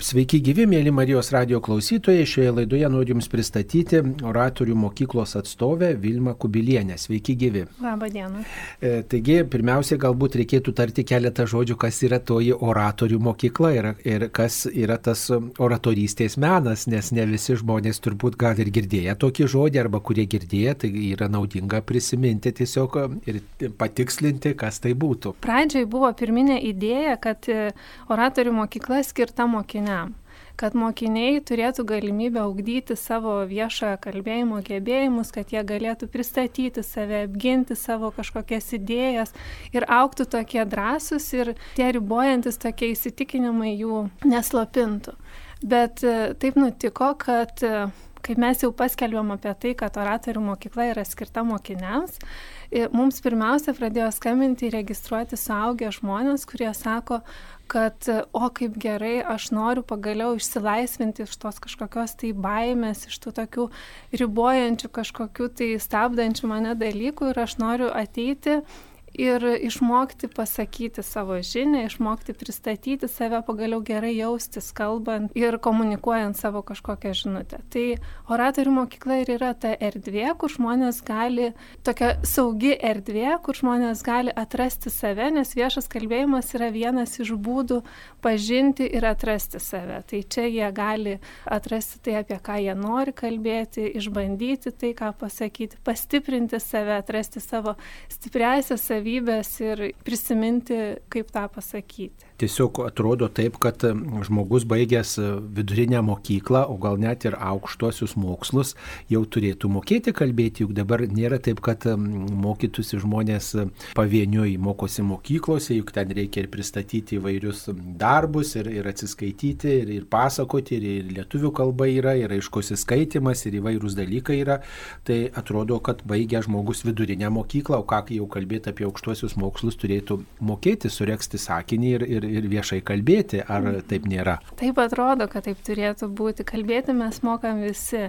Sveiki gyvi, mėly Marijos radio klausytojai. Šioje laidoje noriu Jums pristatyti oratorių mokyklos atstovę Vilmą Kubilienę. Sveiki gyvi. Labą dieną. E, taigi, pirmiausia, galbūt reikėtų tarti keletą žodžių, kas yra toji oratorių mokykla ir, ir kas yra tas oratorystės menas, nes ne visi žmonės turbūt gal ir girdėję tokį žodį, arba kurie girdėję, tai yra naudinga prisiminti tiesiog ir patikslinti, kas tai būtų. Pradžiai buvo pirminė idėja, kad oratorių mokykla skirta mokiniams mokiniam kad mokiniai turėtų galimybę augdyti savo viešojo kalbėjimo gebėjimus, kad jie galėtų pristatyti save, apginti savo kažkokias idėjas ir auktų tokie drąsūs ir tie ribojantis tokie įsitikinimai jų neslopintų. Bet e, taip nutiko, kad e, kai mes jau paskelbėm apie tai, kad oratorių mokykla yra skirta mokiniams, mums pirmiausia pradėjo skambinti ir registruoti suaugę žmonės, kurie sako, kad, o kaip gerai, aš noriu pagaliau išsilaisvinti iš tos kažkokios tai baimės, iš tų tokių ribojančių kažkokių tai stabdančių mane dalykų ir aš noriu ateiti ir išmokti pasakyti savo žinę, išmokti pristatyti save, pagaliau gerai jaustis, kalbant ir komunikuojant savo kažkokią žinutę. Tai oratorių mokykla ir yra ta erdvė, kur žmonės gali, tokia saugi erdvė, kur žmonės gali atrasti save, nes viešas kalbėjimas yra vienas iš būdų pažinti ir atrasti save. Tai čia jie gali atrasti tai, apie ką jie nori kalbėti, išbandyti tai, ką pasakyti, pastiprinti save, atrasti savo stipriasias savybės savybės ir prisiminti, kaip tą pasakyti tiesiog atrodo taip, kad žmogus baigęs vidurinę mokyklą, o gal net ir aukštuosius mokslus, jau turėtų mokėti kalbėti, juk dabar nėra taip, kad mokytųsi žmonės pavieniui mokosi mokyklose, juk ten reikia ir pristatyti įvairius darbus, ir, ir atsiskaityti, ir, ir pasakoti, ir, ir lietuvių kalba yra, ir aiškus įskaitimas, ir įvairūs dalykai yra. Tai atrodo, kad baigę žmogus vidurinę mokyklą, o ką jau kalbėti apie aukštuosius mokslus, turėtų mokėti sureksti sakinį ir, ir, ir viešai kalbėti, ar taip nėra? Taip atrodo, kad taip turėtų būti. Kalbėti mes mokam visi,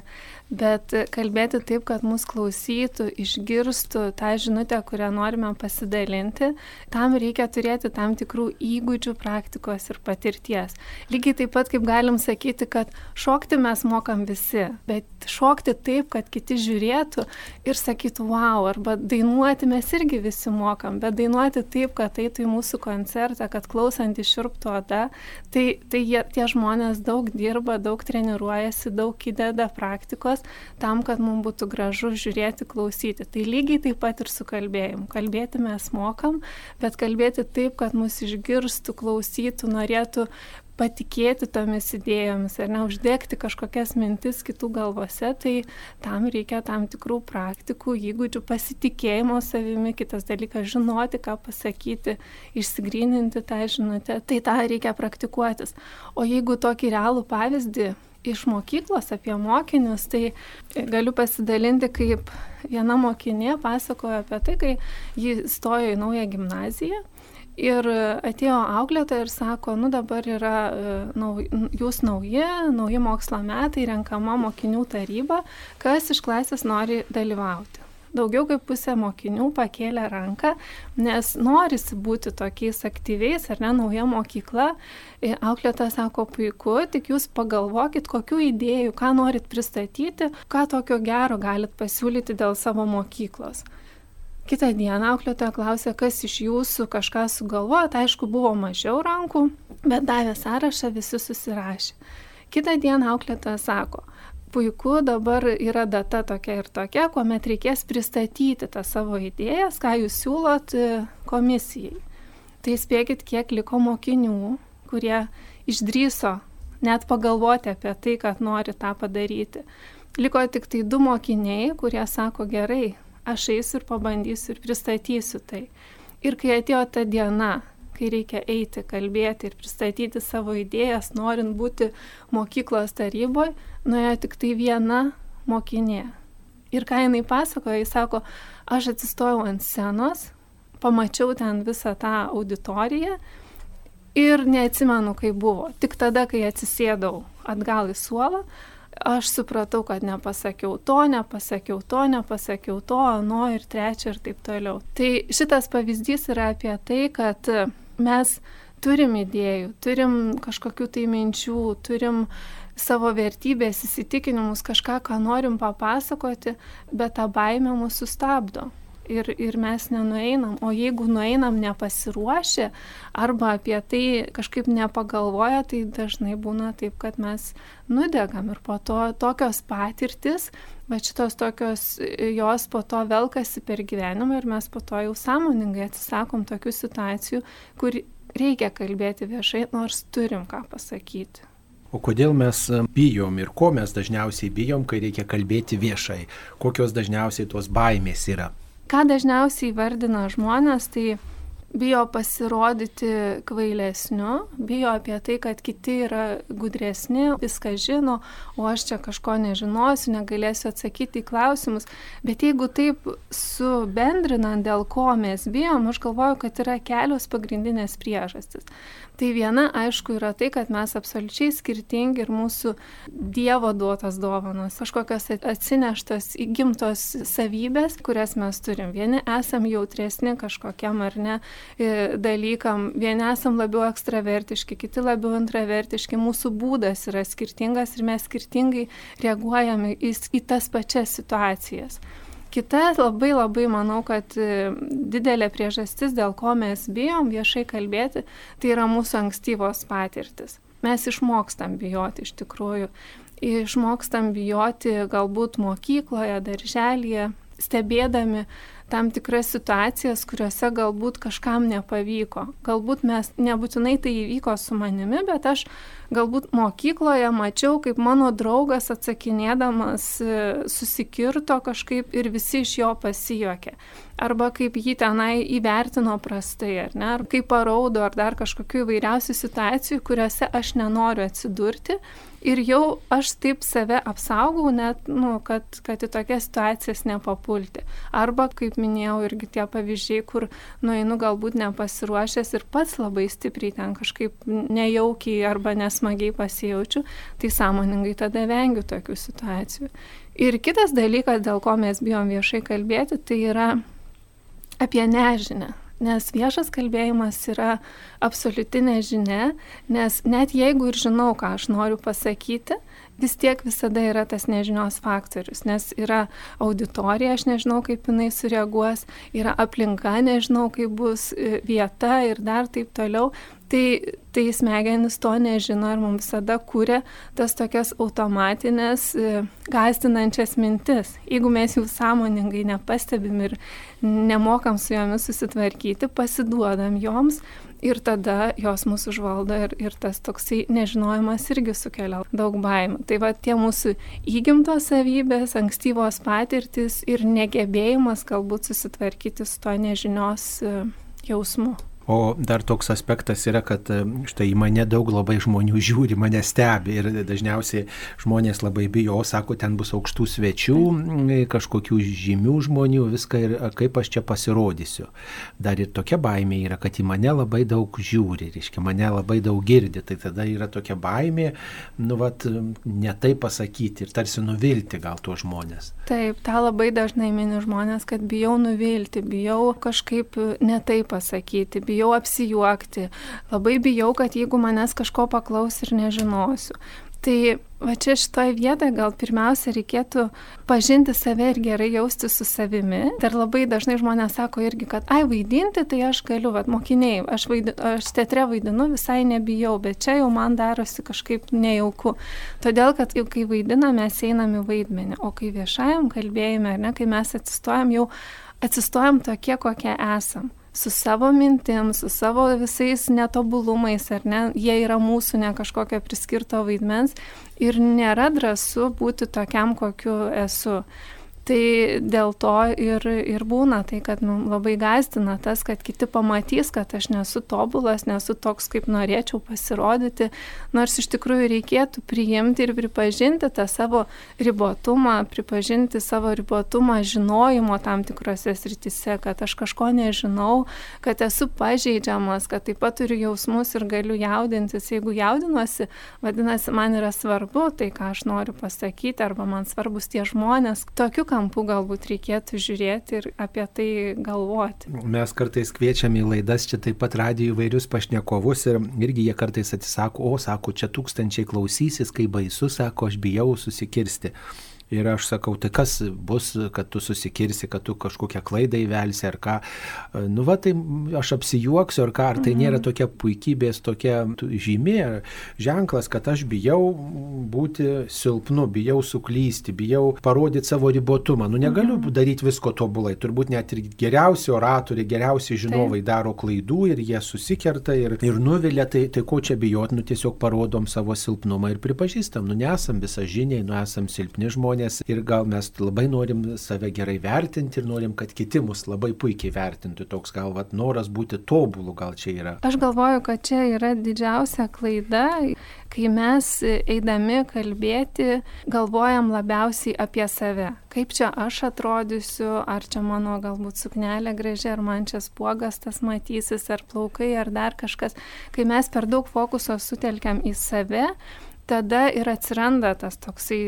bet kalbėti taip, kad mus klausytų, išgirstų tą žinutę, kurią norime pasidalinti, tam reikia turėti tam tikrų įgūdžių, praktikos ir patirties. Lygiai taip pat, kaip galim sakyti, kad šokti mes mokam visi, bet šokti taip, kad kiti žiūrėtų ir sakytų, wow, arba dainuoti mes irgi visi mokam, bet dainuoti taip, kad eitų į mūsų koncertą, kad klausant kylanti širptų oda, tai, tai jie, tie žmonės daug dirba, daug treniruojasi, daug įdeda praktikos tam, kad mums būtų gražu žiūrėti, klausyti. Tai lygiai taip pat ir su kalbėjimu. Kalbėti mes mokam, bet kalbėti taip, kad mus išgirstų, klausytų, norėtų patikėti tomis idėjomis ar neuždegti kažkokias mintis kitų galvose, tai tam reikia tam tikrų praktikų, įgūdžių, pasitikėjimo savimi, kitas dalykas žinoti, ką pasakyti, išsigryninti tą žinutę, tai tą reikia praktikuotis. O jeigu tokį realų pavyzdį iš mokyklos apie mokinius, tai galiu pasidalinti, kaip viena mokinė pasakojo apie tai, kai ji stojo į naują gimnaziją Ir atėjo auklėtoja ir sako, nu dabar yra e, nau, jūs nauji, nauji mokslo metai, renkama mokinių taryba, kas iš klasės nori dalyvauti. Daugiau kaip pusė mokinių pakėlė ranką, nes norisi būti tokiais aktyviais, ar ne, nauja mokykla. E, auklėta sako, puiku, tik jūs pagalvokit, kokių idėjų, ką norit pristatyti, ką tokio gero galit pasiūlyti dėl savo mokyklos. Kita diena auklėtoja klausė, kas iš jūsų kažką sugalvojo, tai aišku buvo mažiau rankų, bet davė sąrašą, visi susirašė. Kita diena auklėtoja sako, puiku, dabar yra data tokia ir tokia, kuomet reikės pristatyti tą savo idėjas, ką jūs siūlot e, komisijai. Tai spėkit, kiek liko mokinių, kurie išdryso net pagalvoti apie tai, kad nori tą padaryti. Liko tik tai du mokiniai, kurie sako gerai, aš eisiu ir pabandysiu ir pristatysiu tai. Ir kai atėjo ta diena, kai reikia eiti, kalbėti ir pristatyti savo idėjas, norint būti mokyklos taryboje, nuėjo tik tai viena mokinė. Ir ką jinai pasakoja, jis sako, aš atsistojau ant scenos, pamačiau ten visą tą auditoriją ir neatsimenu, kaip buvo. Tik tada, kai atsisėdau atgal į suolą, aš supratau, kad nepasakiau to, nepasakiau to, nepasakiau to, ano ir trečia ir taip toliau. Tai šitas pavyzdys yra apie tai, kad mes turim idėjų, turim kažkokių tai minčių, turim savo vertybės, įsitikinimus, kažką, ką norim papasakoti, bet ta baime mūsų sustabdo. Ir, ir mes nenueinam, o jeigu nueinam nepasiruošę arba apie tai kažkaip nepagalvoja, tai dažnai būna taip, kad mes nudegam ir po to tokios patirtis, bet šitos tokios jos po to velkasi per gyvenimą ir mes po to jau sąmoningai atsisakom tokių situacijų, kur reikia kalbėti viešai, nors turim ką pasakyti. O kodėl mes bijom ir ko mes dažniausiai bijom, kai reikia kalbėti viešai? Kokios dažniausiai tos baimės yra? Ką dažniausiai vardina žmonės, tai bijo pasirodyti kvailesniu, bijo apie tai, kad kiti yra gudresni, viską žino, o aš čia kažko nežinosiu, negalėsiu atsakyti į klausimus. Bet jeigu taip subendrinant, dėl ko mes bijom, aš galvoju, kad yra kelios pagrindinės priežastis. Tai viena, aišku, yra tai, kad mes absoliučiai skirtingi ir mūsų Dievo duotas dovanos, kažkokios atsineštos įgimtos savybės, kurias mes turim. Vieni esam jautresni kažkokiam ar ne dalykam, vieni esam labiau ekstravertiški, kiti labiau intravertiški, mūsų būdas yra skirtingas ir mes skirtingai reaguojame į, į tas pačias situacijas. Kita labai labai manau, kad e, didelė priežastis, dėl ko mes bijom viešai kalbėti, tai yra mūsų ankstyvos patirtis. Mes išmokstam bijoti iš tikrųjų. Išmokstam bijoti galbūt mokykloje, darželėje, stebėdami tam tikras situacijas, kuriuose galbūt kažkam nepavyko. Galbūt mes nebūtinai tai įvyko su manimi, bet aš galbūt mokykloje mačiau, kaip mano draugas atsakinėdamas e, susikirto kažkaip ir visi iš jo pasijokė. Arba kaip jį tenai įvertino prastai, ar ne, ar kaip paraudo, ar dar kažkokių įvairiausių situacijų, kuriuose aš nenoriu atsidurti ir jau aš taip save apsaugau, net, nu, kad, kad į tokias situacijas nepapulti. Arba, kaip minėjau, irgi tie pavyzdžiai, kur nueinu galbūt nepasiruošęs ir pats labai stipriai ten kažkaip nejaukiai arba nesmagiai pasijaučiu, tai sąmoningai tada vengiu tokių situacijų. Ir kitas dalykas, dėl ko mes bijom viešai kalbėti, tai yra apie nežinę. Nes viešas kalbėjimas yra absoliutinė žinia, nes net jeigu ir žinau, ką aš noriu pasakyti, vis tiek visada yra tas nežinios faktorius, nes yra auditorija, aš nežinau, kaip jinai sureaguos, yra aplinka, nežinau, kaip bus e, vieta ir dar taip toliau. Tai, tai smegenis to nežino ir mums visada kūrė tas tokias automatinės, e, gazdinančias mintis. Jeigu mes jų sąmoningai nepastebim ir nemokam su jomis susitvarkyti, pasiduodam joms ir tada jos mūsų užvaldo ir, ir tas toksai nežinojimas irgi sukelia daug baimų. Tai va tie mūsų įgimtos savybės, ankstyvos patirtis ir negebėjimas galbūt susitvarkyti su to nežinios e, jausmu. O dar toks aspektas yra, kad e, štai į mane daug labai žmonių žiūri, mane stebi ir dažniausiai žmonės labai bijo, sako, ten bus aukštų svečių, kažkokių žymių žmonių, viską ir kaip aš čia pasirodysiu. Dar ir tokia baimė yra, kad į mane labai daug žiūri, reiškia, mane labai daug girdi, tai tada yra tokia baimė, nu, vat, ne tai pasakyti ir tarsi nuvilti gal tuos žmonės. Taip, tą labai dažnai mini žmonės, kad bijau nuvilti, bijau kažkaip ne tai pasakyti bijau apsijuokti, labai bijau, kad jeigu manęs kažko paklaus ir nežinosiu. Tai va čia šitoje vietoje gal pirmiausia reikėtų pažinti save ir gerai jausti su savimi. Dar labai dažnai žmonės sako irgi, kad ai vaidinti, tai aš galiu, va mokiniai, aš, vaidinu, aš teatre vaidinu, visai nebijau, bet čia jau man darosi kažkaip nejauku. Todėl, kad jau kai vaidiname, mes einame į vaidmenį, o kai viešajam kalbėjime, ne, kai mes atsistojam, jau atsistojam tokie, kokie esam su savo mintim, su savo visais netobulumais, ar ne, jie yra mūsų ne kažkokio priskirto vaidmens ir nėra drąsu būti tokiam, kokiu esu. Tai dėl to ir, ir būna tai, kad nu, labai gazdina tas, kad kiti pamatys, kad aš nesu tobulas, nesu toks, kaip norėčiau pasirodyti, nors iš tikrųjų reikėtų priimti ir pripažinti tą savo ribotumą, pripažinti savo ribotumą žinojimo tam tikrose sritise, kad aš kažko nežinau, kad esu pažeidžiamas, kad taip pat turiu jausmus ir galiu jaudintis. Jeigu jaudinuosi, vadinasi, man yra svarbu tai, ką aš noriu pasakyti, arba man svarbus tie žmonės. Tokiu kampų galbūt reikėtų žiūrėti ir apie tai galvoti. Mes kartais kviečiame į laidas čia taip pat radijo įvairius pašnekovus ir irgi jie kartais atsisako, o sako, čia tūkstančiai klausysis, kai baisu, sako, aš bijau susikirsti. Ir aš sakau, tai kas bus, kad tu susikirsi, kad tu kažkokią klaidą įvelsi ar ką. Nu, va, tai aš apsijuoksiu ar ką, ar tai mhm. nėra tokia puikybės, tokia žymė, ženklas, kad aš bijau būti silpnu, bijau suklysti, bijau parodyti savo ribotumą. Nu, negaliu mhm. daryti visko tobulai. Turbūt net ir geriausi oratoriai, geriausi žinovai Taip. daro klaidų ir jie susikerta ir, ir nuvilia, tai, tai ko čia bijot, nu tiesiog parodom savo silpnumą ir pripažįstam, nu nesam visažiniai, nu esam silpni žmonės žmonės ir gal mes labai norim save gerai vertinti ir norim, kad kiti mus labai puikiai vertintų. Toks gal vat, noras būti tobulu gal čia yra. Aš galvoju, kad čia yra didžiausia klaida, kai mes eidami kalbėti galvojam labiausiai apie save. Kaip čia aš atrodysiu, ar čia mano galbūt suknelė graži, ar man čia spuogas tas matysis, ar plaukai, ar dar kažkas. Kai mes per daug fokuso sutelkiam į save, tada ir atsiranda tas toksai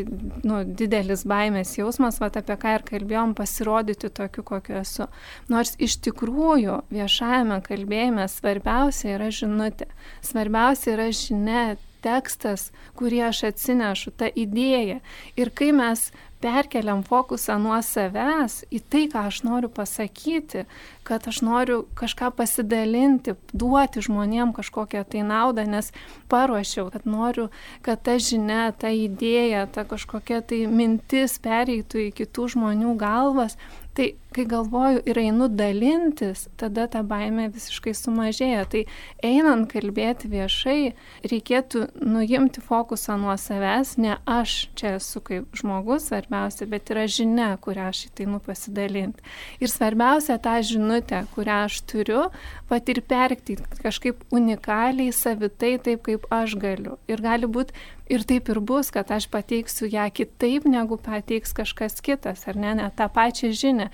nu, didelis baimės jausmas, va apie ką ir kalbėjom, pasirodyti tokiu, kokiu esu. Nors iš tikrųjų viešajame kalbėjime svarbiausia yra žinutė, svarbiausia yra žinia, tekstas, kurį aš atsinešu, ta idėja. Ir kai mes perkeliam fokusą nuo savęs į tai, ką aš noriu pasakyti, kad aš noriu kažką pasidalinti, duoti žmonėm kažkokią tai naudą, nes paruošiau, kad noriu, kad ta žinia, ta idėja, ta kažkokia tai mintis pereitų į kitų žmonių galvas, Tai kai galvoju ir einu dalintis, tada ta baime visiškai sumažėja. Tai einant kalbėti viešai, reikėtų nuimti fokusą nuo savęs, ne aš čia esu kaip žmogus svarbiausia, bet yra žinia, kurią aš įtainu pasidalinti. Ir svarbiausia tą žinutę, kurią aš turiu, pat ir perkti kažkaip unikaliai, savitai, taip kaip aš galiu. Ir gali būti ir taip ir bus, kad aš pateiksiu ją kitaip, negu pateiks kažkas kitas, ar ne, ne tą pačią žinią.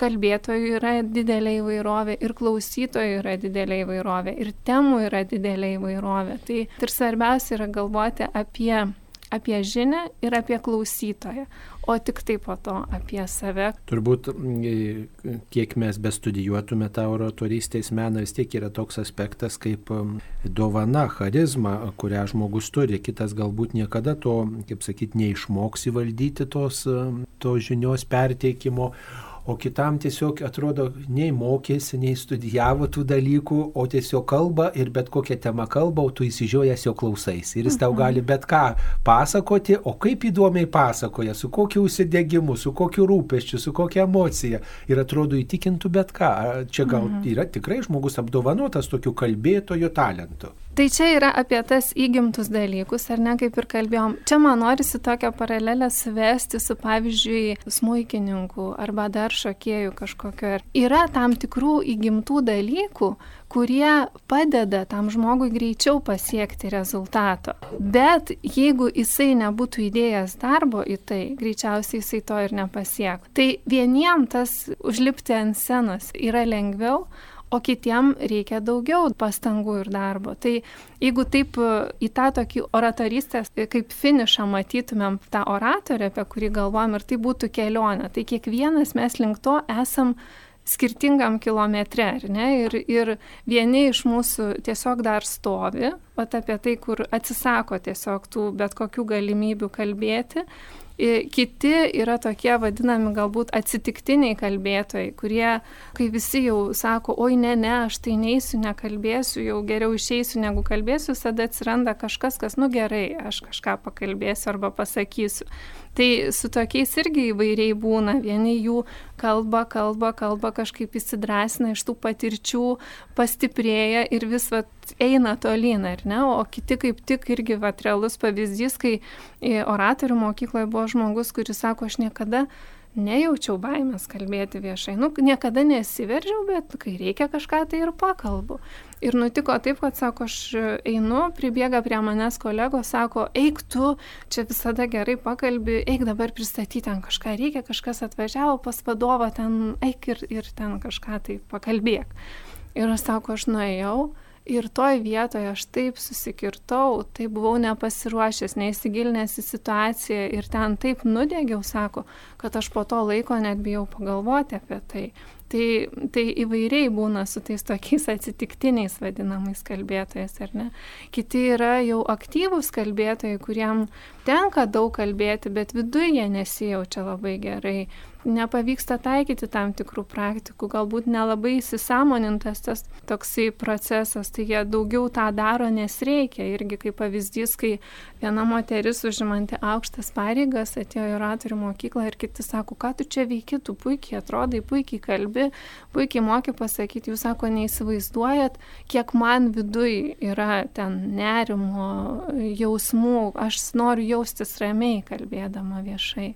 Kalbėtojų yra didelė įvairovė ir klausytojų yra didelė įvairovė ir temų yra didelė įvairovė. Tai ir svarbiausia yra galvoti apie apie žinę ir apie klausytoją, o tik tai po to apie save. Turbūt, kiek mes bestudijuotume tą oratorystės meną, vis tiek yra toks aspektas kaip dovana, charizma, kurią žmogus turi. Kitas galbūt niekada to, kaip sakyti, neišmoks įvaldyti tos, tos žinios perteikimo o kitam tiesiog atrodo nei mokėsi, nei studijavo tų dalykų, o tiesiog kalba ir bet kokią temą kalba, o tu įsižiojęs jo klausais. Ir jis tau mhm. gali bet ką pasakoti, o kaip įdomiai pasakoja, su kokiu užsidegimu, su kokiu rūpeščiu, su kokia emocija. Ir atrodo įtikintų bet ką. Čia gal mhm. yra tikrai žmogus apdovanotas tokiu kalbėtojo talentu. Tai čia yra apie tas įgimtus dalykus, ar ne, kaip ir kalbėjom. Čia man norisi tokią paralelę suvesti su, pavyzdžiui, smūkininku arba dar šokėjų kažkokio. Yra tam tikrų įgimtų dalykų, kurie padeda tam žmogui greičiau pasiekti rezultato. Bet jeigu jisai nebūtų įdėjęs darbo į tai, greičiausiai jisai to ir nepasiektų. Tai vieniem tas užlipti ant scenos yra lengviau, o kitiem reikia daugiau pastangų ir darbo. Tai jeigu taip e, į tą tokį oratorystės e, kaip finišą matytumėm tą oratorę, apie kurį galvojam, ir tai būtų kelionė, tai kiekvienas mes link to esam skirtingam kilometre, ar ne? Ir, ir vieni iš mūsų tiesiog dar stovi, pat apie tai, kur atsisako tiesiog tų bet kokių galimybių kalbėti, Kiti yra tokie vadinami galbūt atsitiktiniai kalbėtojai, kurie, kai visi jau sako, oi ne, ne, aš tai neįsiu, nekalbėsiu, jau geriau išeisiu negu kalbėsiu, tada atsiranda kažkas, kas, nu gerai, aš kažką pakalbėsiu arba pasakysiu. Tai su tokiais irgi įvairiai būna. Vieni jų kalba, kalba, kalba kažkaip įsidrasina iš tų patirčių, pastiprėja ir vis vat, eina tolyn, ar ne? O kiti kaip tik irgi vat, realus pavyzdys, kai oratorių mokykloje buvo žmogus, kuris sako, aš niekada nejaučiau baimės kalbėti viešai. Nu, niekada nesiveržiau, bet kai reikia kažką, tai ir pakalbu. Ir nutiko taip, kad sako, aš einu, pribėga prie manęs kolegos, sako, eik tu, čia visada gerai pakalbi, eik dabar pristatyti ten kažką reikia, kažkas atvažiavo pas vadovą, ten eik ir, ir ten kažką tai pakalbėk. Ir aš sako, aš nuėjau Ir toj vietoje aš taip susikirtau, taip buvau nepasiruošęs, neįsigilinęs į situaciją ir ten taip nudėgiau, sako, kad aš po to laiko net bijau pagalvoti apie tai. Tai, tai įvairiai būna su tais tokiais atsitiktiniais vadinamais kalbėtojais, ar ne? Kiti yra jau aktyvūs kalbėtojai, kuriem tenka daug kalbėti, bet viduje jie nesijaučia labai gerai nepavyksta taikyti tam tikrų praktikų, galbūt nelabai įsisamonintas tas toksai procesas, tai jie daugiau tą daro, nes reikia. Irgi kaip pavyzdys, kai viena moteris užimanti aukštas pareigas atėjo į oratorių mokyklą ir kiti sako, ką tu čia veiki, tu puikiai atrodai, puikiai kalbi, puikiai moki pasakyti, jūs sako, neįsivaizduojat, kiek man viduj yra ten nerimo, jausmų, aš noriu jaustis ramiai kalbėdama viešai.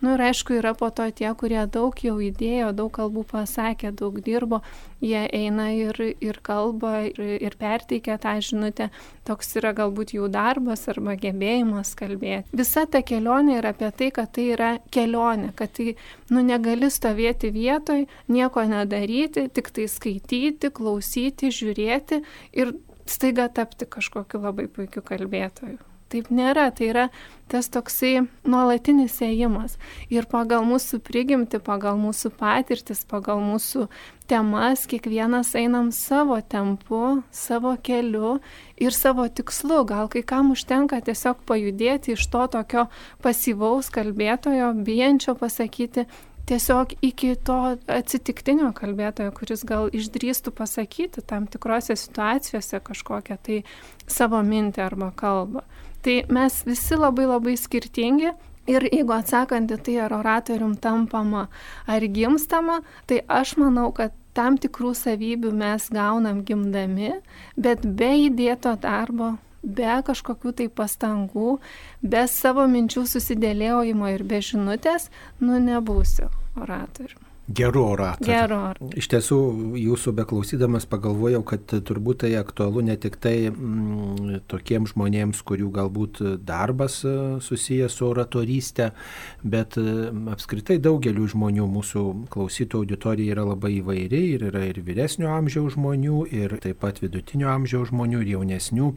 Nu, ir aišku, yra po to tie, kurie daug jau įdėjo, daug kalbų pasakė, daug dirbo, jie eina ir, ir kalba ir, ir perteikia tą žinutę. Toks yra galbūt jų darbas arba gebėjimas kalbėti. Visa ta kelionė yra apie tai, kad tai yra kelionė, kad tai, nu, negali stovėti vietoj, nieko nedaryti, tik tai skaityti, klausyti, žiūrėti ir staiga tapti kažkokiu labai puikiu kalbėtoju. Taip nėra, tai yra tas toksai nuolatinis ėjimas. Ir pagal mūsų prigimti, pagal mūsų patirtis, pagal mūsų temas, kiekvienas einam savo tempu, savo keliu ir savo tikslu. Gal kai kam užtenka tiesiog pajudėti iš to tokio pasyvaus kalbėtojo, bijančio pasakyti, tiesiog iki to atsitiktinio kalbėtojo, kuris gal išdrįstų pasakyti tam tikrose situacijose kažkokią tai savo mintį arba kalbą. Tai mes visi labai labai skirtingi ir jeigu atsakant į tai, ar oratorium tampama ar gimstama, tai aš manau, kad tam tikrų savybių mes gaunam gimdami, bet be įdėto darbo, be kažkokių tai pastangų, be savo minčių susidėliojimo ir be žinutės, nu nebūsiu oratorium. Gerų oratorių. Gerų. Iš tiesų, jūsų beklausydamas pagalvojau, kad turbūt tai aktualu ne tik tai mm, tokiems žmonėms, kurių galbūt darbas e, susijęs su oratorystė, bet e, apskritai daugeliu žmonių mūsų klausytojų auditorija yra labai įvairi ir yra ir vyresnio amžiaus žmonių, ir taip pat vidutinio amžiaus žmonių, ir jaunesnių,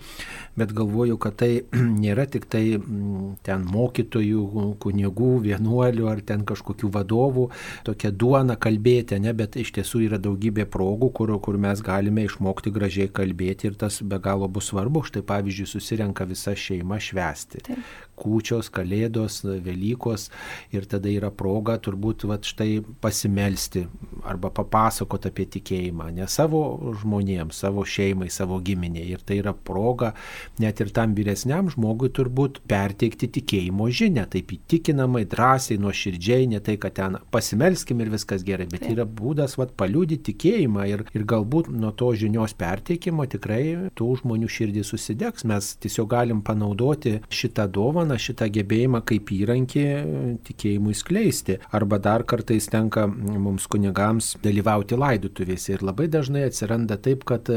bet galvoju, kad tai nėra tik tai mm, ten mokytojų, kunigų, vienuolių ar ten kažkokių vadovų tokia duona duona kalbėti, ne, bet iš tiesų yra daugybė progų, kur, kur mes galime išmokti gražiai kalbėti ir tas be galo bus svarbu. Štai pavyzdžiui, susirenka visa šeima švesti. Taip kūčios, kalėdos, Velykos ir tada yra proga turbūt va, štai pasimelsti arba papasakoti apie tikėjimą, ne savo žmonėms, savo šeimai, savo giminiai. Ir tai yra proga net ir tam vyresniam žmogui turbūt perteikti tikėjimo žinę, taip įtikinamai, drąsiai, nuoširdžiai, ne tai, kad ten pasimelskim ir viskas gerai, bet yra būdas va, paliūdyti tikėjimą ir, ir galbūt nuo to žinios perteikimo tikrai tų žmonių širdį susidegs. Mes tiesiog galim panaudoti šitą dovaną dovaną, šitą gebėjimą kaip įrankį tikėjimui skleisti. Arba dar kartais tenka mums kunigams dalyvauti laidutuvėse ir labai dažnai atsiranda taip, kad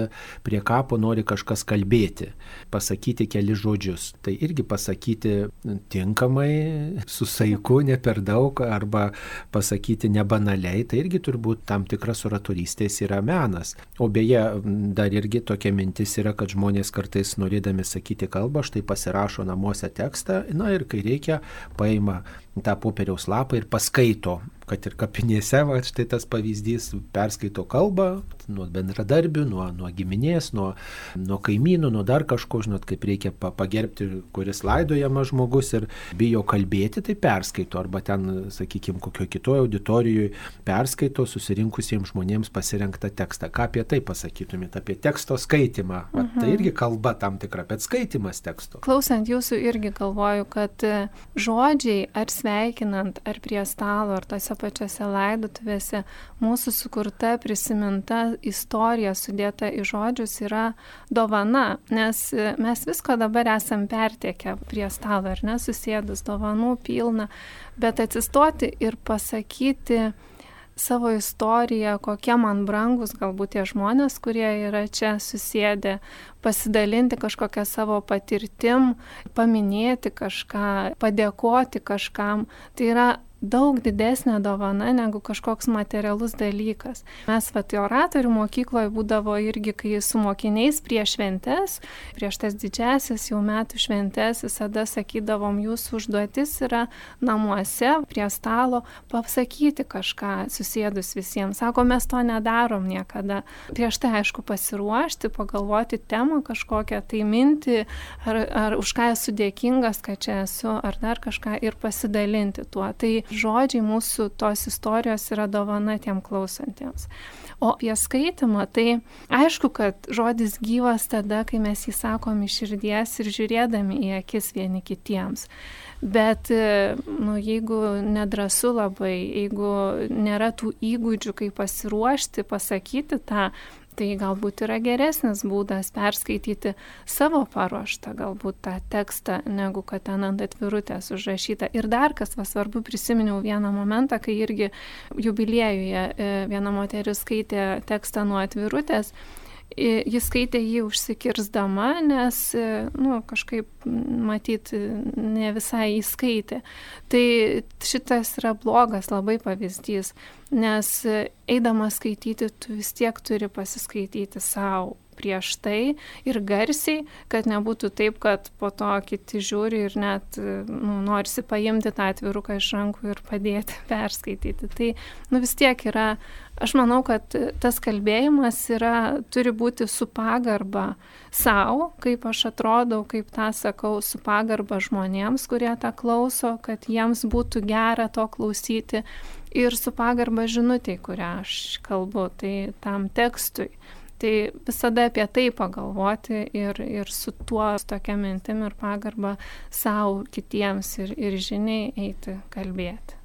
prie kapo nori kažkas kalbėti, pasakyti keli žodžius. Tai irgi pasakyti tinkamai, su saiku, ne per daug, arba pasakyti nebanaliai, tai irgi turbūt tam tikras oratorystės yra menas. O beje, dar irgi tokia mintis yra, kad žmonės kartais norėdami sakyti kalbą, štai pasirašo namuose tekstą na ir kai reikia, paima tą popieriaus lapą ir paskaito kad ir kapinėse, va, štai tas pavyzdys, perskaito kalbą nuo bendradarbių, nuo, nuo giminės, nuo, nuo kaimynų, nuo dar kažko, žinot, kaip reikia pagerbti, kuris laidojamas žmogus ir bijo kalbėti, tai perskaito, arba ten, sakykime, kokio kitoje auditorijoje perskaito susirinkusiems žmonėms pasirenktą tekstą. Ką apie tai pasakytumėte, apie teksto skaitimą? Va, tai mhm. Tai irgi kalba tam tikra, bet skaitimas teksto. Klausant jūsų irgi galvoju, kad žodžiai ar sveikinant, ar prie stalo, ar tose pačiose laidotuvėse mūsų sukurta, prisiminta istorija sudėta į žodžius yra dovana, nes mes visko dabar esam pertiekę prie stalo, ar ne, susėdus dovanų pilna, bet atsistoti ir pasakyti, savo istoriją, kokie man brangus galbūt tie žmonės, kurie yra čia susėdę, pasidalinti kažkokią savo patirtim, paminėti kažką, padėkoti kažkam. Tai yra daug didesnė dovana negu kažkoks materialus dalykas. Mes vat oratorių mokykloje būdavo irgi, kai su mokiniais prieš šventes, prieš tas didžiasias jau metų šventes, visada sakydavom, jūsų užduotis yra namuose prie stalo pasakyti kažką susėdus visiems. Sako, mes to nedarom niekada. Prieš tai aišku pasiruošti, pagalvoti temą kažkokią, tai minti, ar, ar už ką esu dėkingas, kad čia esu, ar dar kažką ir pasidalinti tuo. Tai žodžiai mūsų tos istorijos yra dovana tiem klausantiems. O apie skaitimą, tai aišku, kad žodis gyvas tada, kai mes jį sakom iš širdies ir žiūrėdami į akis vieni kitiems. Bet, nu, jeigu nedrasu labai, jeigu nėra tų įgūdžių, kaip pasiruošti, pasakyti tą, tai galbūt yra geresnis būdas perskaityti savo paruoštą galbūt tą tekstą, negu kad ten ant atvirutės užrašyta. Ir dar kas va svarbu, prisiminiau vieną momentą, kai irgi jubiliejuje e, viena moteris skaitė tekstą nuo atvirutės Jis skaitė jį užsikirsdama, nes, nu, kažkaip, matyt, ne visai įskaitė. Tai šitas yra blogas labai pavyzdys, nes eidamas skaityti, tu vis tiek turi pasiskaityti savo prieš tai ir garsiai, kad nebūtų taip, kad po to kiti žiūri ir net nu, norisi paimti tą atviruką iš rankų ir padėti perskaityti. Tai nu, vis tiek yra, aš manau, kad tas kalbėjimas yra, turi būti su pagarba savo, kaip aš atrodau, kaip tą sakau, su pagarba žmonėms, kurie tą klauso, kad jiems būtų gera to klausyti ir su pagarba žinutė, kurią aš kalbu, tai tam tekstui. Tai visada apie tai pagalvoti ir, ir su tuo, su tokia mintim ir pagarba savo, kitiems ir, ir žiniai eiti kalbėti.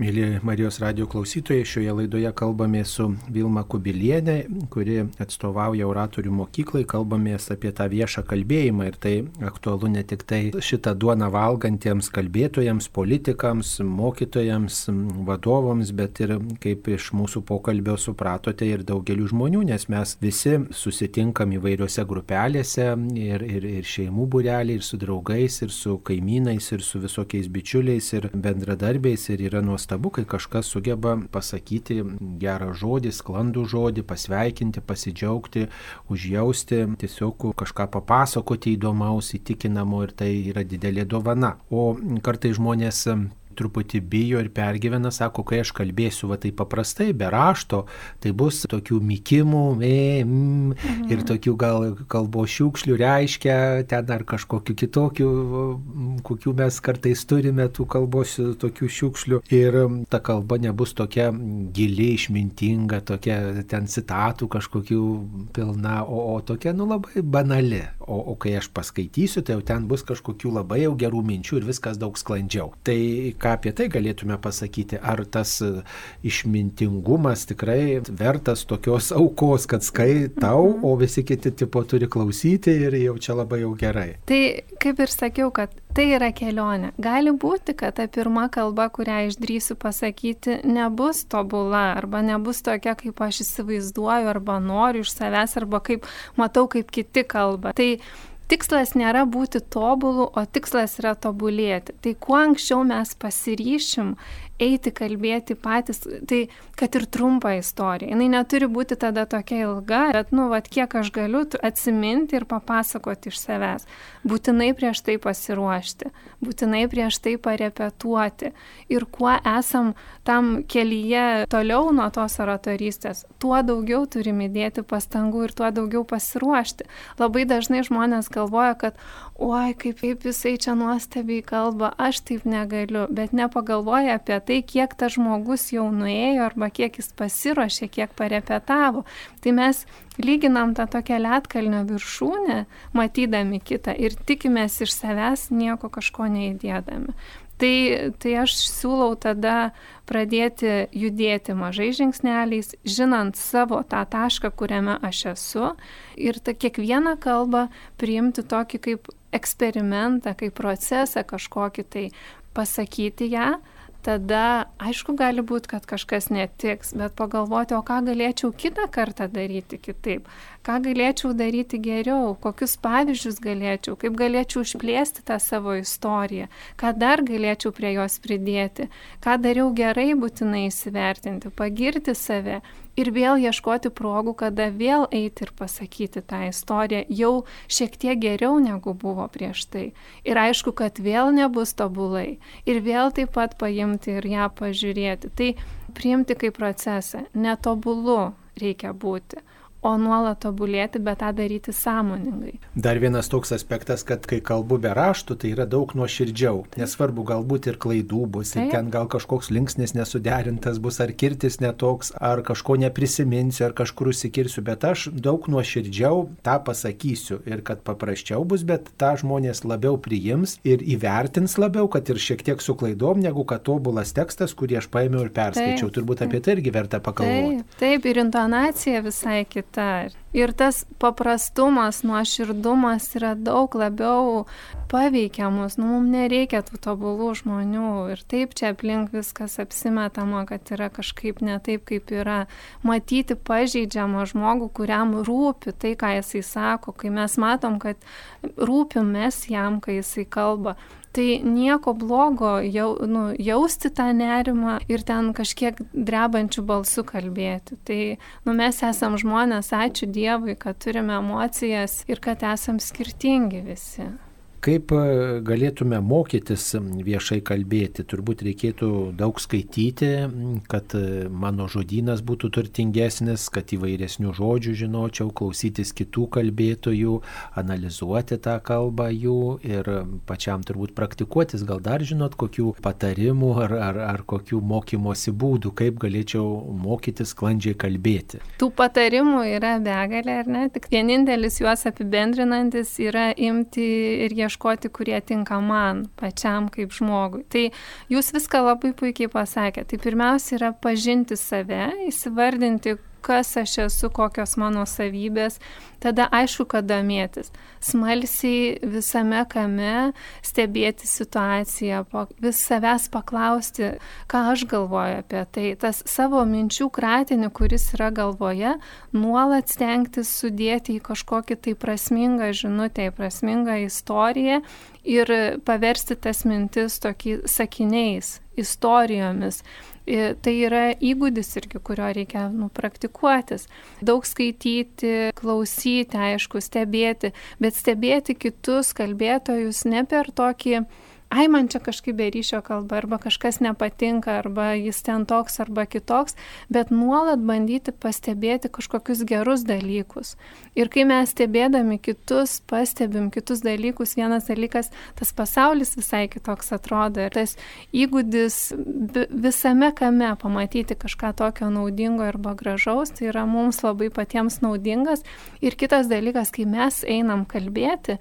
Mėly Marijos radio klausytojai, šioje laidoje kalbame su Vilma Kubilienė, kuri atstovauja oratorių mokyklai, kalbamės apie tą viešą kalbėjimą ir tai aktualu ne tik tai šitą duoną valgantiems kalbėtojams, politikams, mokytojams, vadovams, bet ir kaip iš mūsų pokalbio supratote ir daugeliu žmonių, nes mes visi susitinkam įvairiose grupelėse ir, ir, ir šeimų būreliai, ir su draugais, ir su kaimynais, ir su visokiais bičiuliais, ir bendradarbiais, ir yra nuostabu nuostabu, kai kažkas sugeba pasakyti gerą žodį, sklandų žodį, pasveikinti, pasidžiaugti, užjausti, tiesiog kažką papasakoti įdomaus, įtikinamo ir tai yra didelė dovana. O kartai žmonės truputį bijo ir pergyvena, sako, kai aš kalbėsiu va taip paprastai, be rašto, tai bus tokių mykimų, e, mm, mhm. ir tokių gal kalbos šiukšlių reiškia, ten dar kažkokiu kitokiu, kokių mes kartais turime tų kalbos tokių šiukšlių. Ir ta kalba nebus tokia gili, išmintinga, tokia ten citatų kažkokių pilna, o, o tokia, nu, labai banali. O, o kai aš paskaitysiu, tai jau ten bus kažkokių labai jau gerų minčių ir viskas daug sklandžiau. Tai ką apie tai galėtume pasakyti? Ar tas e, išmintingumas tikrai vertas tokios aukos, kad skaitau, mhm. o visi kiti tipo turi klausyti ir jau čia labai jau gerai? Tai kaip ir sakiau, kad tai yra kelionė. Gali būti, kad ta pirma kalba, kurią išdrysiu pasakyti, nebus tobula arba nebus tokia, kaip aš įsivaizduoju arba noriu iš savęs arba kaip matau, kaip kiti kalba. Tai tikslas nėra būti tobulu, o tikslas yra tobulėti. Tai kuo anksčiau mes pasiryšim eiti kalbėti patys, tai kad ir trumpa istorija. Jis neturi būti tada tokia ilga, bet, nu, vad, kiek aš galiu atsiminti ir papasakoti iš savęs. Būtinai prieš tai pasiruošti, būtinai prieš tai parepetuoti. Ir kuo esam tam kelyje toliau nuo tos oratorystės, tuo daugiau turim įdėti pastangų ir tuo daugiau pasiruošti. Labai dažnai žmonės galvoja, kad, oi, kaip, kaip jisai čia nuostabiai kalba, aš taip negaliu, bet nepagalvoja apie tai, kiek tas žmogus jau nuėjo arba kiek jis pasiruošė, kiek parepetavo. Tai mes lyginam tą tokią lietkalnio viršūnę, matydami kitą ir tikimės iš savęs nieko kažko neįdėdami. Tai, tai aš siūlau tada pradėti judėti mažai žingsneliais, žinant savo tą tašką, kuriame aš esu ir tą kiekvieną kalbą priimti tokį kaip eksperimentą, kaip procesą kažkokį tai pasakyti ją, tada aišku gali būt kad kažkas netiks bet pagalvoti o ką galėčiau kitą kartą daryti kitaip ką galėčiau daryti geriau kokius pavyzdžius galėčiau kaip galėčiau išplėsti tą savo istoriją ką dar galėčiau prie jos pridėti ką dariau gerai būtinai įsivertinti pagirti save ir vėl ieškoti progų, kada vėl eiti ir pasakyti tą istoriją jau šiek tiek geriau negu buvo prieš tai. Ir aišku, kad vėl nebus tobulai. Ir vėl taip pat paimti ir ją pažiūrėti. Tai priimti kaip procesą. Netobulu reikia būti o nuolat tobulėti, bet tą daryti sąmoningai. Dar vienas toks aspektas, kad kai kalbu be raštų, tai yra daug nuoširdžiau. Nesvarbu, galbūt ir klaidų bus, Taip. ir ten gal kažkoks linksnis nesuderintas bus, ar kirtis netoks, ar kažko neprisiminsiu, ar kažkur užsikirsiu, bet aš daug nuoširdžiau tą pasakysiu ir kad paprasčiau bus, bet tą žmonės labiau priims ir įvertins labiau, kad ir šiek tiek su klaidom, negu kad tobulas tekstas, kurį aš paėmiau ir perskaičiau. Taip. Turbūt apie tai irgi verta pagalvoti. Taip, taip ir intonacija visai kita kita. Ir tas paprastumas, nuoširdumas yra daug labiau paveikiamus. Nu, mums nereikia tų tobulų žmonių. Ir taip čia aplink viskas apsimetama, kad yra kažkaip ne taip, kaip yra. Matyti pažeidžiamą žmogų, kuriam rūpi tai, ką jisai sako, kai mes matom, kad rūpim mes jam, kai jisai kalba tai nieko blogo jau, nu, jausti tą nerimą ir ten kažkiek drebančių balsų kalbėti. Tai nu, mes esam žmonės, ačiū Dievui, kad turime emocijas ir kad esam skirtingi visi. Kaip e, galėtume mokytis viešai kalbėti? Turbūt reikėtų daug skaityti, kad e, mano žodynas būtų turtingesnis, kad įvairesnių žodžių žinočiau, klausytis kitų kalbėtojų, analizuoti tą kalbą jų ir pačiam turbūt praktikuotis. Gal dar žinot kokių patarimų ar, ar, ar kokių mokymosi būdų, kaip galėčiau mokytis sklandžiai kalbėti? Tų patarimų yra begalė, ar ne? Tik vienintelis juos apibendrinantis yra imti ir ieškoti ieškoti, kurie tinka man pačiam kaip žmogui. Tai jūs viską labai puikiai pasakėte. Tai pirmiausia yra pažinti save, įsivardinti, kas aš esu, kokios mano savybės, tada aišku, kad domėtis. Smalsiai visame kame stebėti situaciją, vis savęs paklausti, ką aš galvoju apie tai. Tas savo minčių kratinį, kuris yra galvoje, nuolat stengtis sudėti į kažkokį tai prasmingą žinutę, į prasmingą istoriją ir paversti tas mintis tokį sakiniais, istorijomis tai yra įgūdis irgi, kurio reikia nu, praktikuotis. Daug skaityti, klausyti, aišku, stebėti, bet stebėti kitus kalbėtojus ne per tokį ai man čia kažkaip be ryšio kalba, arba kažkas nepatinka, arba jis ten toks, arba kitoks, bet nuolat bandyti pastebėti kažkokius gerus dalykus. Ir kai mes stebėdami kitus, pastebim kitus dalykus, vienas dalykas, tas pasaulis visai kitoks atrodo. Ir tas įgūdis visame kame pamatyti kažką tokio naudingo arba gražaus, tai yra mums labai patiems naudingas. Ir kitas dalykas, kai mes einam kalbėti,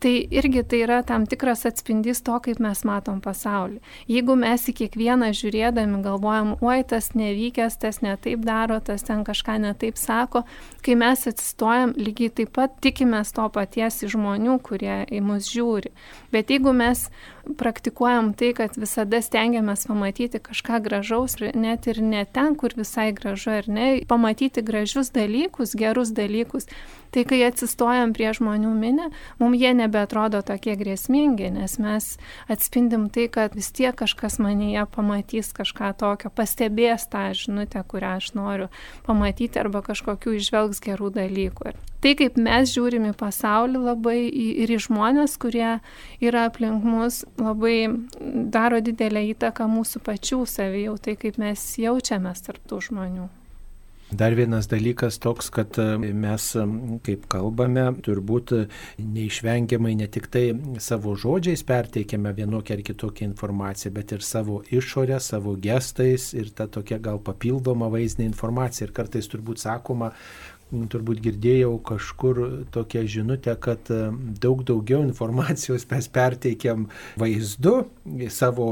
Tai irgi tai yra tam tikras atspindys to, kaip mes matom pasaulį. Jeigu mes į kiekvieną žiūrėdami galvojam, oi, tas nevykęs, tas netaip daro, tas ten kažką netaip sako, kai mes atsistojam, lygiai taip pat tikimės to paties iš žmonių, kurie į mus žiūri. Bet jeigu mes praktikuojam tai, kad visada stengiamės pamatyti kažką gražaus, net ir ne ten, kur visai gražu ar ne, pamatyti gražius dalykus, gerus dalykus, tai kai atsistojam prie žmonių minę, mums jie nebeatrodo tokie grėsmingi, nes mes atspindim tai, kad vis tiek kažkas manyje pamatys kažką tokio, pastebės tą žinutę, kurią aš noriu pamatyti arba kažkokių išvelgs gerų dalykų. Tai, kaip mes žiūrim į pasaulį labai ir į žmonės, kurie yra aplink mus, labai daro didelę įtaką mūsų pačių savijautai, kaip mes jaučiamės tarptų žmonių. Dar vienas dalykas toks, kad e, mes, kaip kalbame, turbūt neišvengiamai ne tik tai savo žodžiais perteikiame vienokią ar kitokią informaciją, bet ir savo išorę, savo gestais ir ta tokia gal papildoma vaizdinė informacija. Ir kartais turbūt sakoma, turbūt girdėjau kažkur tokią žinutę, kad e, daug daugiau informacijos mes perteikiam vaizdu, savo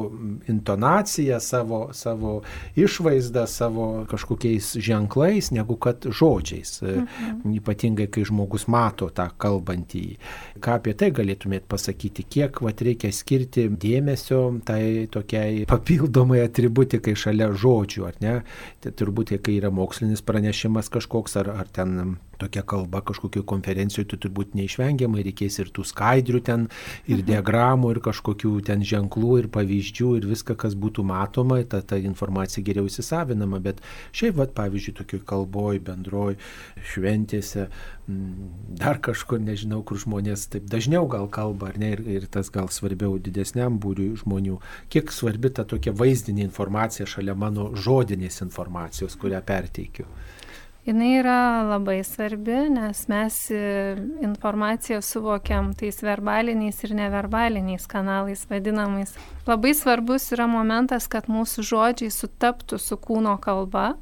intonaciją, savo, savo išvaizdą, savo kažkokiais ženklais, negu kad žodžiais. E, mhm. Ypatingai, kai žmogus mato tą kalbantį. Ką apie tai galėtumėt pasakyti, kiek vat, reikia skirti dėmesio tai tokiai papildomai atributikai šalia žodžių, ar ne? Tai turbūt, kai yra mokslinis pranešimas kažkoks, ar, ar ten tokia kalba kažkokio konferencijoje, tai turbūt neišvengiamai reikės ir tų skaidrių ten, ir mhm. diagramų, ir kažkokių ten ženklų, ir pavyzdžių, ir viską, kas būtų matoma, ta, ta informacija geriau įsisavinama, bet šiaip, vat, pavyzdžiui, tokioj kalboj, bendroj, šventėse, dar kažkur, nežinau, kur žmonės taip dažniau gal kalba, ar ne, ir, ir tas gal svarbiau didesniam būriui žmonių, kiek svarbi ta tokia vaizdinė informacija šalia mano žodinės informacijos, kurią perteikiu. Jis yra labai svarbi, nes mes e, informaciją suvokiam tais verbaliniais ir neverbaliniais kanalais vadinamais. Labai svarbus yra momentas, kad mūsų žodžiai sutaptų su kūno kalba.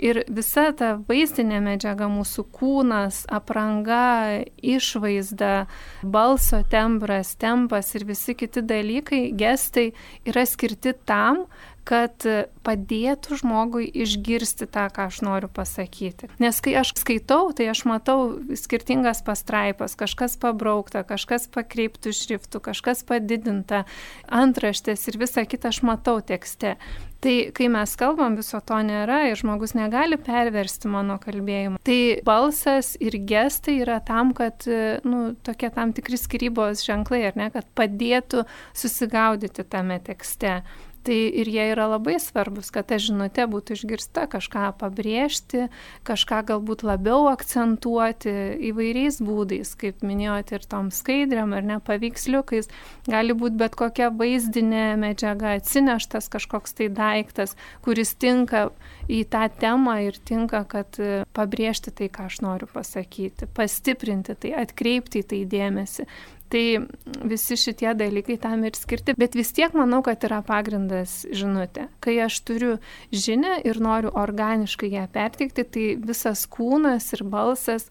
Ir visa ta vaizdinė medžiaga, mūsų kūnas, apranga, išvaizda, balso tembras, tempas ir visi kiti dalykai, gestai yra skirti tam, kad padėtų žmogui išgirsti tą, ką aš noriu pasakyti. Nes kai aš skaitau, tai aš matau skirtingas pastraipas, kažkas pabraukta, kažkas pakreiptų šriftų, kažkas padidinta, antraštės ir visą kitą aš matau tekste. Tai kai mes kalbam, viso to nėra ir žmogus negali perversti mano kalbėjimo. Tai balsas ir gestai yra tam, kad, nu, tokie tam tikri skirybos ženklai, ar ne, kad padėtų susigaudyti tame tekste. Tai ir jie yra labai svarbus, kad ta žinutė būtų išgirsta, kažką pabrėžti, kažką galbūt labiau akcentuoti įvairiais būdais, kaip minėjote, ir tom skaidriam ar ne paveiksliukais. Gali būti bet kokia vaizdinė medžiaga, atsineštas kažkoks tai daiktas, kuris tinka į tą temą ir tinka, kad pabrėžti tai, ką aš noriu pasakyti, pastiprinti tai, atkreipti į tai dėmesį. Tai visi šitie dalykai tam ir skirti, bet vis tiek manau, kad yra pagrindas žinutė. Kai aš turiu žinę ir noriu organiškai ją perteikti, tai visas kūnas ir balsas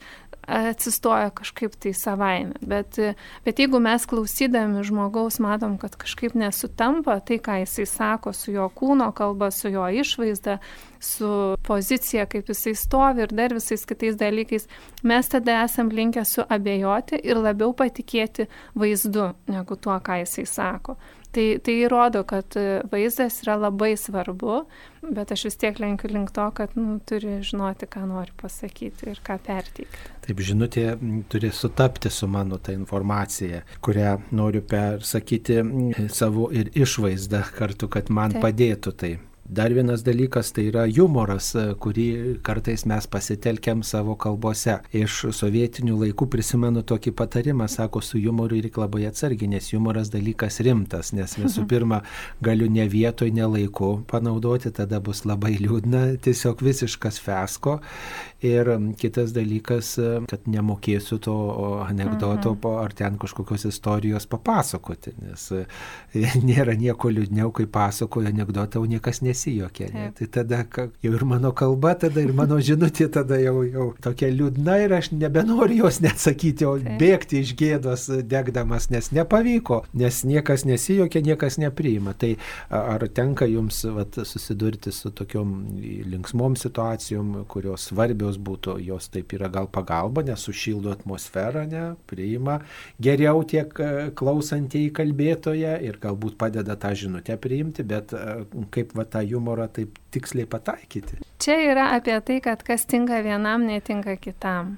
atsistoja kažkaip tai savaime. Bet, bet jeigu mes klausydami žmogaus matom, kad kažkaip nesutampa tai, ką jisai sako su jo kūno kalba, su jo išvaizda, su pozicija, kaip jisai stovi ir dar visais kitais dalykais, mes tada esam linkę suabejoti ir labiau patikėti vaizdu negu tuo, ką jisai sako. Tai, tai įrodo, kad e, vaizdas yra labai svarbu, bet aš vis tiek lenkiu link to, kad nu, turi žinoti, ką nori pasakyti ir ką perteikti. Taip, žinutė turi sutapti su mano ta informacija, kurią noriu persakyti savo ir išvaizdą kartu, kad man Taip. padėtų tai. Dar vienas dalykas tai yra humoras, kurį kartais mes pasitelkiam savo kalbose. Iš sovietinių laikų prisimenu tokį patarimą, sako, su humoru reikia labai atsargiai, nes humoras dalykas rimtas, nes visų pirma galiu ne vietoj, ne laiku panaudoti, tada bus labai liūdna, tiesiog visiškas fesko. Ir kitas dalykas, kad nemokėsiu to anegdoto mhm. ar ten kažkokios istorijos papasakoti, nes e, nėra nieko liūdniau, kai pasakoju anegdotą, o niekas nesijokia. Ne? Tai tada jau ir mano kalba, tada ir mano žinutė tada jau, jau tokia liūdna ir aš nebenoriu jos neatsakyti, o Taip. bėgti iš gėdos degdamas, nes nepavyko, nes niekas nesijokia, niekas nepriima. Tai ar tenka jums vat, susidurti su tokiom linksmom situacijom, kurios svarbios būtų, jos taip yra gal pagalba, nes sušildo atmosferą, ne, priima geriau tiek klausantieji kalbėtoje ir galbūt padeda tą žinutę priimti, bet kaip va tą humorą taip tiksliai pataikyti. Čia yra apie tai, kad kas tinka vienam, netinka kitam.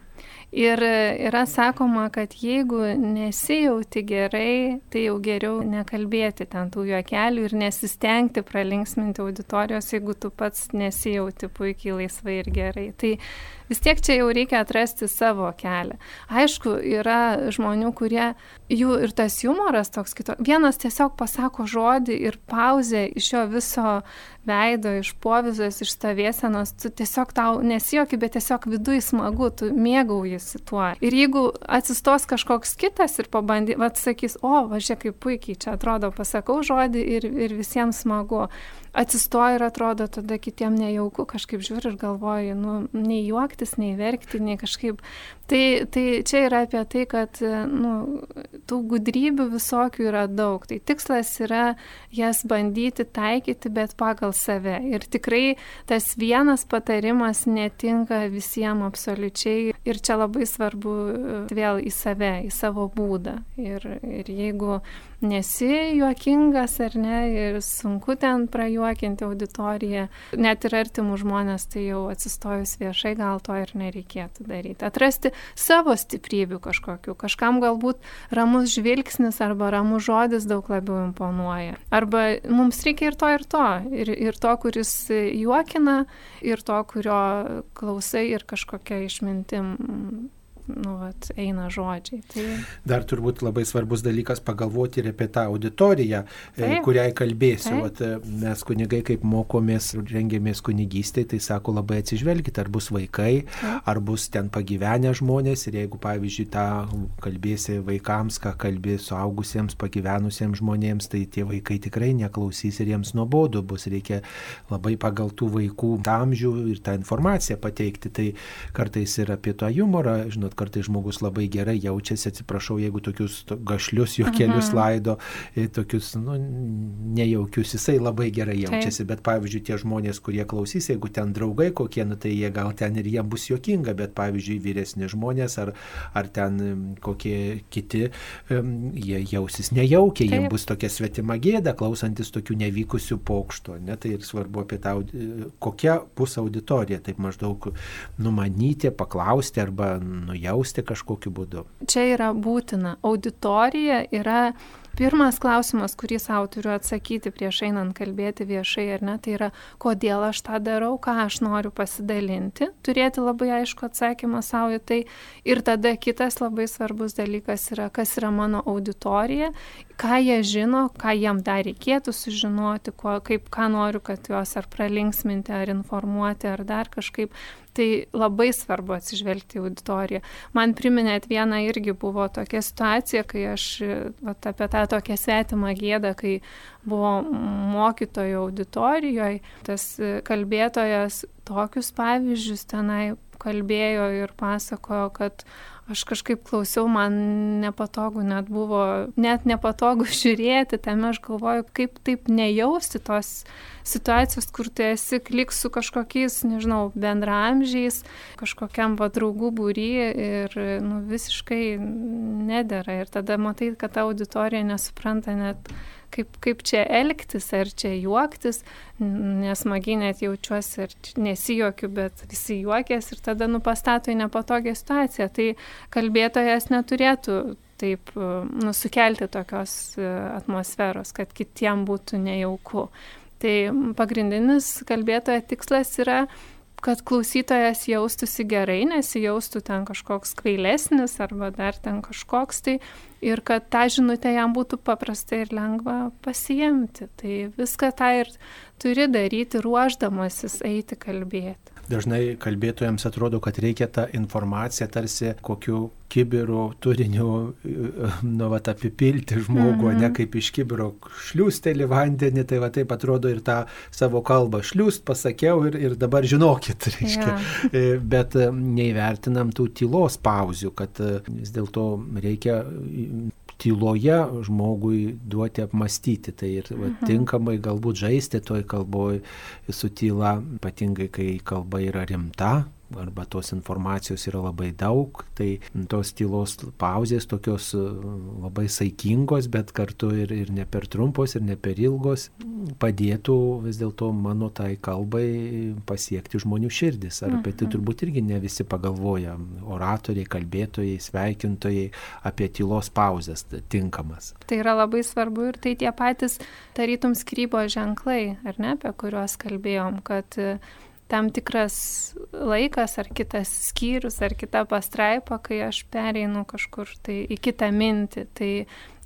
Ir yra sakoma, kad jeigu nesijauti gerai, tai jau geriau nekalbėti ten tų juokelių ir nesistengti pralinksminti auditorijos, jeigu tu pats nesijauti puikiai laisvai ir gerai. Tai vis tiek čia jau reikia atrasti savo kelią. Aišku, yra žmonių, kurie jų ir tas humoras toks kito. Vienas tiesiog pasako žodį ir pauzė iš jo viso veido, iš povizos, iš stovėsenos, tu tiesiog tau nesijoki, bet tiesiog viduje smagu, tu mėgau mėgaujasi tuo. Ir jeigu atsistos kažkoks kitas ir pabandys, vad sakys, o, važiuok kaip puikiai čia atrodo, pasakau žodį ir, ir visiems smagu atsistoja ir atrodo tada kitiem nejauku, kažkaip žiūri ir galvoji, nu, nei juoktis, nei verkti, nei kažkaip. Tai, tai čia yra apie tai, kad nu, tų gudrybių visokių yra daug. Tai tikslas yra jas bandyti taikyti, bet pagal save. Ir tikrai tas vienas patarimas netinka visiems absoliučiai. Ir čia labai svarbu vėl į save, į savo būdą. Ir, ir jeigu nesi juokingas ar ne, ir sunku ten prajuokinti auditoriją, net ir artimų žmonės, tai jau atsistojus viešai gal to ir nereikėtų daryti. Atrasti savo stiprybių kažkokių. Kažkam galbūt ramus žvilgsnis arba ramus žodis daug labiau imponuoja. Arba mums reikia ir to, ir to. Ir, ir to, kuris juokina, ir to, kurio klausai ir kažkokia išmintim nu, vat, eina žodžiai. Tai... Dar turbūt labai svarbus dalykas pagalvoti ir apie tą auditoriją, e, Taip. kuriai kalbėsiu. Vat, e, mes kunigai, kaip mokomės, rengiamės kunigystėje, tai sako labai atsižvelgite, ar bus vaikai, Taip. ar bus ten pagyvenę žmonės ir jeigu, pavyzdžiui, tą kalbėsi vaikams, ką kalbė suaugusiems, pagyvenusiems žmonėms, tai tie vaikai tikrai neklausys ir jiems nuobodu bus. Reikia labai pagal tų vaikų amžių ir tą informaciją pateikti. Tai kartais ir apie tą humorą, žinot, kad kartais žmogus labai gerai jaučiasi, atsiprašau, jeigu tokius gašlius juokelius mhm. laido, tokius nu, nejaukius, jisai labai gerai jaučiasi, Taip. bet pavyzdžiui, tie žmonės, kurie klausys, jeigu ten draugai kokie, nu, tai jie gal ten ir jiems bus juokinga, bet pavyzdžiui, vyresni žmonės ar, ar ten kokie kiti, jie jausis nejaukiai, jiems bus tokia svetima gėda, klausantis tokių nevykusių pokštų, ne, tai ir svarbu apie tą, kokia bus auditorija, taip maždaug numanyti, paklausti arba nu, jausti kažkokiu būdu. Čia yra būtina. Auditorija yra Pirmas klausimas, kurį savo turiu atsakyti prieš einant kalbėti viešai ar ne, tai yra, kodėl aš tą darau, ką aš noriu pasidalinti, turėti labai aišku atsakymą savo į tai. Ir tada kitas labai svarbus dalykas yra, kas yra mano auditorija, ką jie žino, ką jiem dar reikėtų sužinoti, ko, kaip, ką noriu, kad juos ar pralinksminti, ar informuoti, ar dar kažkaip. Tai labai svarbu atsižvelgti į auditoriją. Man priminėt vieną irgi buvo tokia situacija, kai aš vat, apie tą tokią svetimą gėdą, kai buvo mokytojo auditorijoje, tas kalbėtojas tokius pavyzdžius tenai kalbėjo ir pasakojo, kad aš kažkaip klausiau, man nepatogu net buvo, net nepatogu žiūrėti, tame aš galvoju, kaip taip nejausti tos situacijos, kur tu esi klik su kažkokiais, nežinau, bendramžiais, kažkokiam va draugų būry ir nu, visiškai nedėra. Ir tada matai, kad ta auditorija nesupranta net kaip, kaip čia elgtis, ar čia juoktis, nesmagiai net jaučiuosi, ar nesijokiu, bet visi juokės ir tada nupastato į nepatogią situaciją. Tai kalbėtojas neturėtų taip nusukelti tokios e, atmosferos, kad kitiem būtų nejauku. Tai pagrindinis kalbėtojo tikslas yra kad klausytojas jaustųsi gerai, nesijaustų ten kažkoks kvailesnis arba dar ten kažkoks tai ir kad tą žinutę jam būtų paprasta ir lengva pasiemti. Tai viską tą ir turi daryti ruoždamasis eiti kalbėti. Dažnai kalbėtojams atrodo, kad reikia tą informaciją tarsi kokiu kibiru turiniu, nu, va, apipilti žmogų, -hmm. ne mhm. kaip iš kibiro šliūstelį vandenį, tai va taip atrodo ir tą savo kalbą šliūst pasakiau ir, ir dabar žinokit, reiškia. Yeah. Bet e, neįvertinam tų tylos pauzių, kad e, vis dėlto reikia tyloje žmogui duoti apmastyti. Tai ir va, mhm. tinkamai galbūt žaisti toj kalboj su tyla, ypatingai kai kalba yra rimta, arba tos informacijos yra labai daug, tai tos tylos pauzės tokios e, labai saikingos, bet kartu ir, ir ne per trumpos, ir ne per ilgos, padėtų vis dėlto mano tai kalbai pasiekti žmonių širdis. Ar apie tai mhm. turbūt irgi ne visi pagalvoja, oratoriai, kalbėtojai, sveikintojai, apie tylos pauzės tinkamas. Tai yra labai svarbu ir tai tie patys tarytum skrybo ženklai, ar ne, apie kuriuos kalbėjom, kad tam tikras laikas ar kitas skyrius ar kita pastraipa, kai aš pereinu kažkur tai į kitą mintį, tai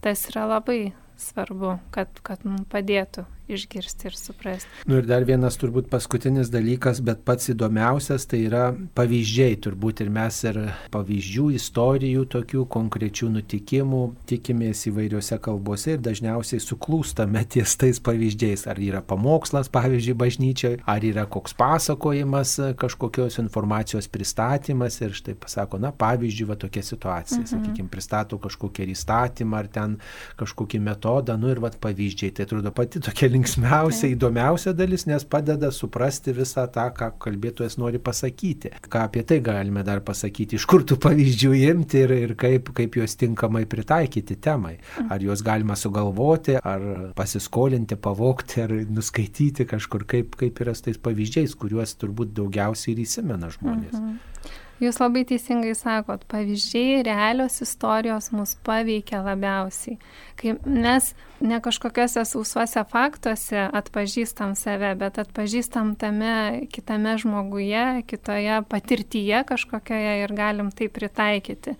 tas yra labai svarbu, kad, kad mums padėtų išgirsti ir suprasti. Nu ir dar vienas turbūt paskutinis dalykas, bet pats įdomiausias, tai yra pavyzdžiai turbūt ir mes ir pavyzdžių, istorijų, tokių konkrečių nutikimų tikimės įvairiose kalbose ir dažniausiai suklūstame ties tais pavyzdžiais. Ar yra pamokslas, pavyzdžiui, bažnyčioje, ar yra koks pasakojimas, kažkokios informacijos pristatymas ir štai pasako, na pavyzdžiui, va tokia situacija, mhm. sakykime, pristato kažkokį įstatymą ar ten kažkokį metodą, nu ir va pavyzdžiai. Tai atrodo pati tokia linksmiausia, įdomiausia dalis, nes padeda suprasti visą tą, ką kalbėtojas nori pasakyti. Ką apie tai galime dar pasakyti, iš kur tų pavyzdžių imti ir, ir kaip, kaip juos tinkamai pritaikyti temai. Ar juos galima sugalvoti, ar pasiskolinti, pavokti, ar nuskaityti kažkur, kaip, kaip yra su tais pavyzdžiais, kuriuos turbūt daugiausiai ir įsimena žmonės. Mhm. Jūs labai teisingai sakot, pavyzdžiai, realios istorijos mus paveikia labiausiai. Kai mes ne kažkokiuose sausuose faktuose atpažįstam save, bet atpažįstam tame kitame žmoguje, kitoje patirtyje kažkokioje ir galim tai pritaikyti.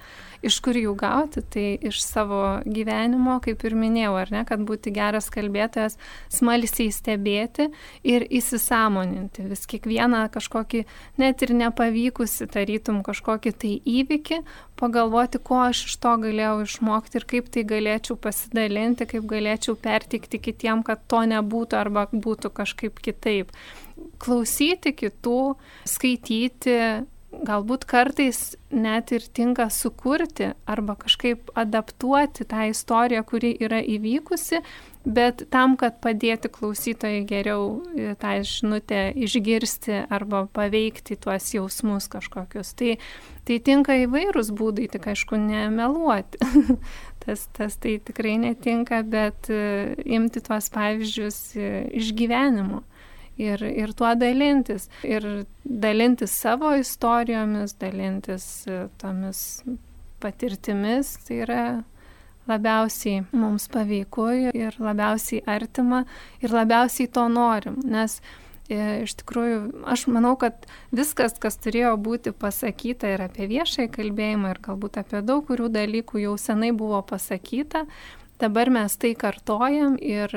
Iš kur jų gauti? Tai iš savo gyvenimo, kaip ir minėjau, ar ne, kad būti geras kalbėtojas, smalsiai stebėti ir įsisamoninti vis kiekvieną kažkokį, net ir nepavykusi, tarytum kažkokį tai įvykį, pagalvoti, ko aš iš to galėjau išmokti ir kaip tai galėčiau pasidalinti, kaip galėčiau pertikti kitiem, kad to nebūtų arba būtų kažkaip kitaip. Klausyti kitų, skaityti, galbūt kartais net ir tinka sukurti arba kažkaip adaptuoti tą istoriją, kuri yra įvykusi, bet tam, kad padėti klausytojai geriau e, tą žinutę išgirsti arba paveikti tuos jausmus kažkokius. Tai, tai tinka įvairūs būdai, tik aišku, nemeluoti. tas, tas tai tikrai netinka, bet e, imti tuos pavyzdžius e, iš gyvenimo ir, ir tuo dalintis. Ir dalintis savo istorijomis, dalintis tomis patirtimis, tai yra labiausiai mums paveiku ir labiausiai artima ir labiausiai to norim. Nes e, iš tikrųjų, aš manau, kad viskas, kas turėjo būti pasakyta ir apie viešąjį kalbėjimą, ir galbūt apie daug kurių dalykų jau senai buvo pasakyta, dabar mes tai kartojam ir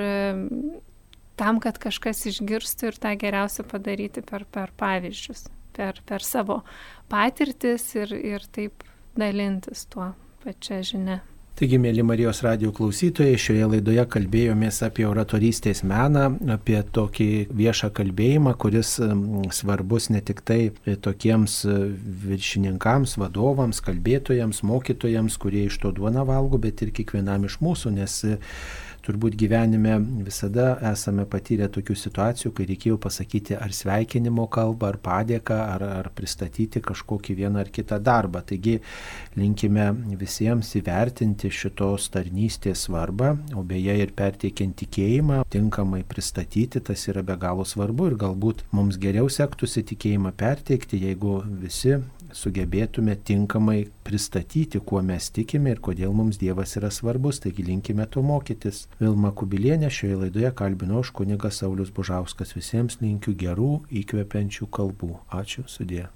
tam, kad kažkas išgirstų ir tą geriausia padaryti per, per pavyzdžius, per, per savo patirtis ir, ir taip dalintis tuo pačia žinia. Taigi, mėly Marijos radio klausytojai, šioje laidoje kalbėjomės apie oratorystės meną, apie tokį viešą kalbėjimą, kuris svarbus ne tik tai tokiems viršininkams, vadovams, kalbėtojams, mokytojams, kurie iš to duona valgo, bet ir kiekvienam iš mūsų, nes turbūt gyvenime visada esame patyrę tokių situacijų, kai reikėjo pasakyti ar sveikinimo kalbą, ar padėką, ar, ar pristatyti kažkokį vieną ar kitą darbą. Taigi linkime visiems įvertinti šitos tarnystės svarbą, o beje ir perteikiant tikėjimą, tinkamai pristatyti, tas yra be galo svarbu ir galbūt mums geriau sektųsi tikėjimą perteikti, jeigu visi sugebėtume tinkamai pristatyti, kuo mes tikime ir kodėl mums Dievas yra svarbus, taigi linkime to mokytis. Vilma Kubilienė šioje laidoje kalbino aš kunigas Saulis Bužauskas. Visiems linkiu gerų, įkvepiančių kalbų. Ačiū, sudė.